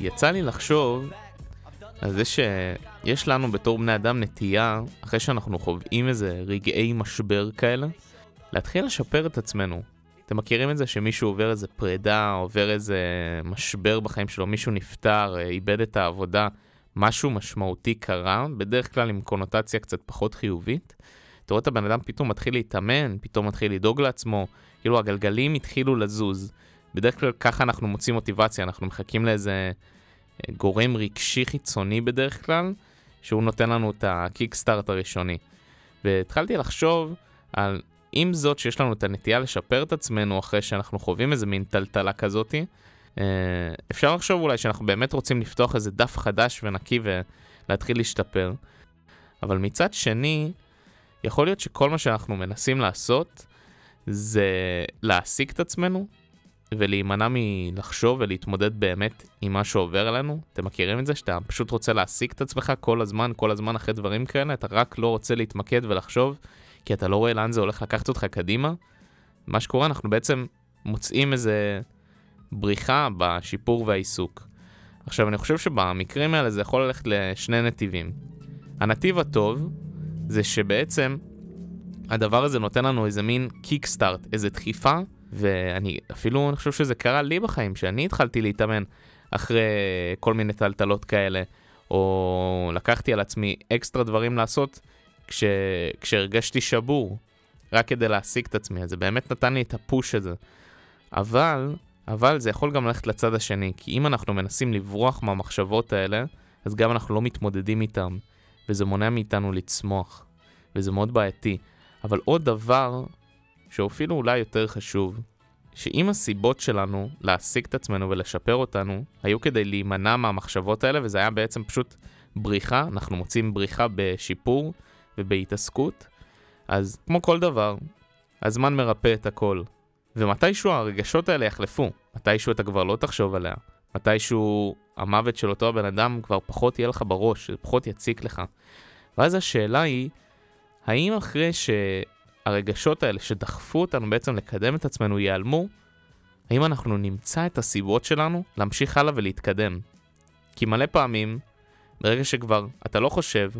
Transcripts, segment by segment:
יצא לי לחשוב על זה שיש לנו בתור בני אדם נטייה, אחרי שאנחנו חווים איזה רגעי משבר כאלה, להתחיל לשפר את עצמנו. אתם מכירים את זה שמישהו עובר איזה פרידה, עובר איזה משבר בחיים שלו, מישהו נפטר, אה, איבד את העבודה, משהו משמעותי קרה, בדרך כלל עם קונוטציה קצת פחות חיובית. אתה רואה את הבן אדם פתאום מתחיל להתאמן, פתאום מתחיל לדאוג לעצמו, כאילו הגלגלים התחילו לזוז. בדרך כלל ככה אנחנו מוצאים מוטיבציה, אנחנו מחכים לאיזה אה, גורם רגשי חיצוני בדרך כלל, שהוא נותן לנו את הקיקסטארט הראשוני. והתחלתי לחשוב על עם זאת שיש לנו את הנטייה לשפר את עצמנו אחרי שאנחנו חווים איזה מין טלטלה כזאתי, אה, אפשר לחשוב אולי שאנחנו באמת רוצים לפתוח איזה דף חדש ונקי ולהתחיל להשתפר. אבל מצד שני, יכול להיות שכל מה שאנחנו מנסים לעשות זה להעסיק את עצמנו ולהימנע מלחשוב ולהתמודד באמת עם מה שעובר עלינו. אתם מכירים את זה? שאתה פשוט רוצה להעסיק את עצמך כל הזמן, כל הזמן אחרי דברים כאלה, אתה רק לא רוצה להתמקד ולחשוב, כי אתה לא רואה לאן זה הולך לקחת אותך קדימה. מה שקורה, אנחנו בעצם מוצאים איזה בריחה בשיפור והעיסוק. עכשיו, אני חושב שבמקרים האלה זה יכול ללכת לשני נתיבים. הנתיב הטוב זה שבעצם הדבר הזה נותן לנו איזה מין קיקסטארט, איזה דחיפה, ואני אפילו, אני חושב שזה קרה לי בחיים, שאני התחלתי להתאמן אחרי כל מיני טלטלות כאלה, או לקחתי על עצמי אקסטרה דברים לעשות כש, כשהרגשתי שבור, רק כדי להעסיק את עצמי, אז זה באמת נתן לי את הפוש הזה. אבל, אבל זה יכול גם ללכת לצד השני, כי אם אנחנו מנסים לברוח מהמחשבות האלה, אז גם אנחנו לא מתמודדים איתם, וזה מונע מאיתנו לצמוח, וזה מאוד בעייתי. אבל עוד דבר, שהוא אפילו אולי יותר חשוב, שאם הסיבות שלנו להעסיק את עצמנו ולשפר אותנו, היו כדי להימנע מהמחשבות האלה, וזה היה בעצם פשוט בריחה, אנחנו מוצאים בריחה בשיפור ובהתעסקות, אז כמו כל דבר, הזמן מרפא את הכל. ומתישהו הרגשות האלה יחלפו, מתישהו אתה כבר לא תחשוב עליה, מתישהו המוות של אותו הבן אדם כבר פחות יהיה לך בראש, פחות יציק לך. ואז השאלה היא, האם אחרי שהרגשות האלה שדחפו אותנו בעצם לקדם את עצמנו ייעלמו, האם אנחנו נמצא את הסיבות שלנו להמשיך הלאה ולהתקדם? כי מלא פעמים, ברגע שכבר אתה לא חושב,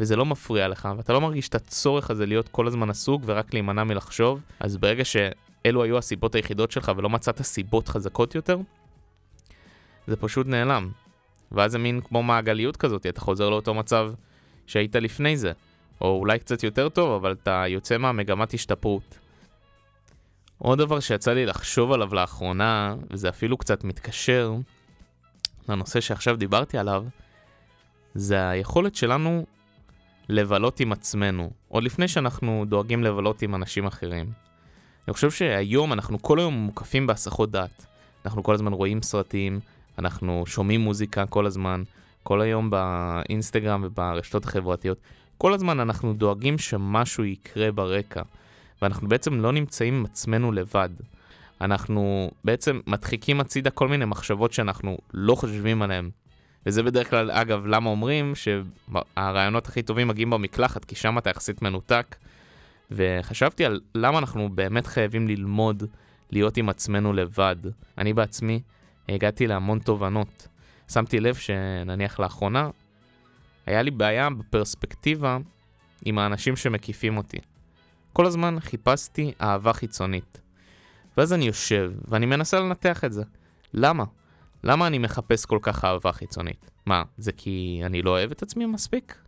וזה לא מפריע לך, ואתה לא מרגיש את הצורך הזה להיות כל הזמן עסוק ורק להימנע מלחשוב, אז ברגע שאלו היו הסיבות היחידות שלך ולא מצאת סיבות חזקות יותר, זה פשוט נעלם. ואז זה מין כמו מעגליות כזאת, אתה חוזר לאותו מצב שהיית לפני זה. או אולי קצת יותר טוב, אבל אתה יוצא מהמגמת השתפרות. עוד דבר שיצא לי לחשוב עליו לאחרונה, וזה אפילו קצת מתקשר לנושא שעכשיו דיברתי עליו, זה היכולת שלנו לבלות עם עצמנו, עוד לפני שאנחנו דואגים לבלות עם אנשים אחרים. אני חושב שהיום אנחנו כל היום מוקפים בהסחות דעת. אנחנו כל הזמן רואים סרטים, אנחנו שומעים מוזיקה כל הזמן, כל היום באינסטגרם וברשתות החברתיות. כל הזמן אנחנו דואגים שמשהו יקרה ברקע, ואנחנו בעצם לא נמצאים עם עצמנו לבד. אנחנו בעצם מדחיקים הצידה כל מיני מחשבות שאנחנו לא חושבים עליהן. וזה בדרך כלל, אגב, למה אומרים שהרעיונות הכי טובים מגיעים במקלחת, כי שם אתה יחסית מנותק. וחשבתי על למה אנחנו באמת חייבים ללמוד להיות עם עצמנו לבד. אני בעצמי הגעתי להמון תובנות. שמתי לב שנניח לאחרונה, היה לי בעיה בפרספקטיבה עם האנשים שמקיפים אותי. כל הזמן חיפשתי אהבה חיצונית. ואז אני יושב, ואני מנסה לנתח את זה. למה? למה אני מחפש כל כך אהבה חיצונית? מה, זה כי אני לא אוהב את עצמי מספיק?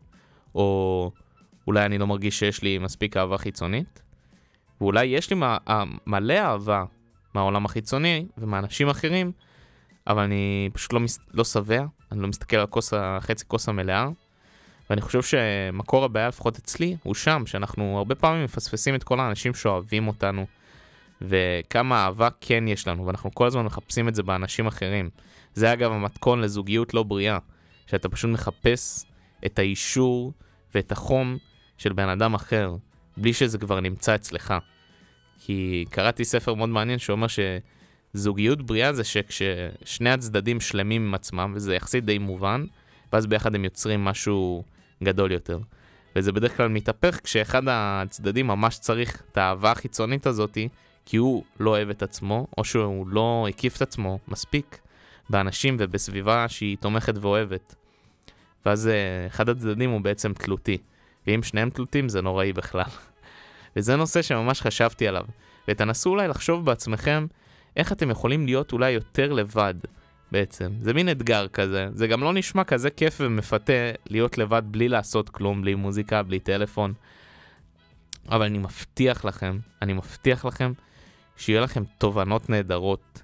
או אולי אני לא מרגיש שיש לי מספיק אהבה חיצונית? ואולי יש לי מלא אהבה מהעולם החיצוני ומאנשים אחרים, אבל אני פשוט לא, מס... לא שבע, אני לא מסתכל על כוס, חצי כוס המלאה, ואני חושב שמקור הבעיה, לפחות אצלי, הוא שם, שאנחנו הרבה פעמים מפספסים את כל האנשים שאוהבים אותנו, וכמה אהבה כן יש לנו, ואנחנו כל הזמן מחפשים את זה באנשים אחרים. זה אגב המתכון לזוגיות לא בריאה, שאתה פשוט מחפש את האישור ואת החום של בן אדם אחר, בלי שזה כבר נמצא אצלך. כי קראתי ספר מאוד מעניין שאומר שזוגיות בריאה זה שכששני הצדדים שלמים עם עצמם, וזה יחסית די מובן, ואז ביחד הם יוצרים משהו גדול יותר. וזה בדרך כלל מתהפך כשאחד הצדדים ממש צריך את האהבה החיצונית הזאתי, כי הוא לא אוהב את עצמו, או שהוא לא הקיף את עצמו מספיק, באנשים ובסביבה שהיא תומכת ואוהבת. ואז אה, אחד הצדדים הוא בעצם תלותי. ואם שניהם תלותים זה נוראי בכלל. וזה נושא שממש חשבתי עליו. ותנסו אולי לחשוב בעצמכם איך אתם יכולים להיות אולי יותר לבד בעצם. זה מין אתגר כזה. זה גם לא נשמע כזה כיף ומפתה להיות לבד בלי לעשות כלום, בלי מוזיקה, בלי טלפון. אבל אני מבטיח לכם, אני מבטיח לכם שיהיה לכם תובנות נהדרות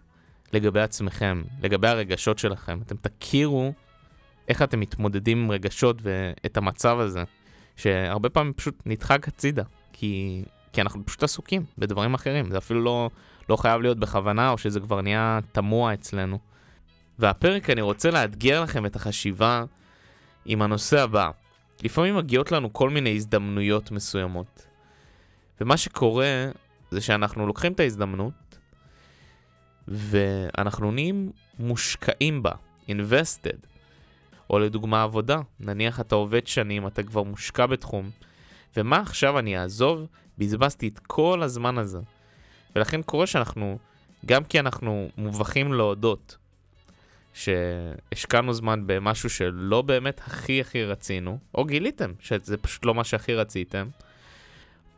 לגבי עצמכם, לגבי הרגשות שלכם. אתם תכירו איך אתם מתמודדים עם רגשות ואת המצב הזה, שהרבה פעמים פשוט נדחק הצידה, כי, כי אנחנו פשוט עסוקים בדברים אחרים. זה אפילו לא, לא חייב להיות בכוונה, או שזה כבר נהיה תמוה אצלנו. והפרק אני רוצה לאתגר לכם את החשיבה עם הנושא הבא. לפעמים מגיעות לנו כל מיני הזדמנויות מסוימות. ומה שקורה זה שאנחנו לוקחים את ההזדמנות ואנחנו נהיים מושקעים בה, invested. או לדוגמה עבודה, נניח אתה עובד שנים, אתה כבר מושקע בתחום, ומה עכשיו אני אעזוב? בזבזתי את כל הזמן הזה. ולכן קורה שאנחנו, גם כי אנחנו מובכים להודות שהשקענו זמן במשהו שלא באמת הכי הכי רצינו, או גיליתם שזה פשוט לא מה שהכי רציתם,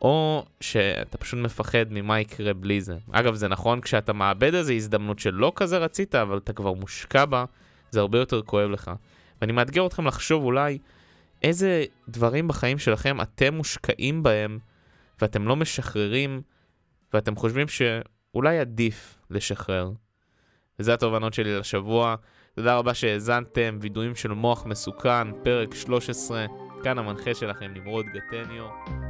או שאתה פשוט מפחד ממה יקרה בלי זה. אגב, זה נכון כשאתה מאבד איזו הזדמנות שלא כזה רצית, אבל אתה כבר מושקע בה, זה הרבה יותר כואב לך. ואני מאתגר אתכם לחשוב אולי איזה דברים בחיים שלכם אתם מושקעים בהם, ואתם לא משחררים, ואתם חושבים שאולי עדיף לשחרר. וזה התובנות שלי לשבוע. תודה רבה שהאזנתם, וידועים של מוח מסוכן, פרק 13, כאן המנחה שלכם נמרוד גטניו.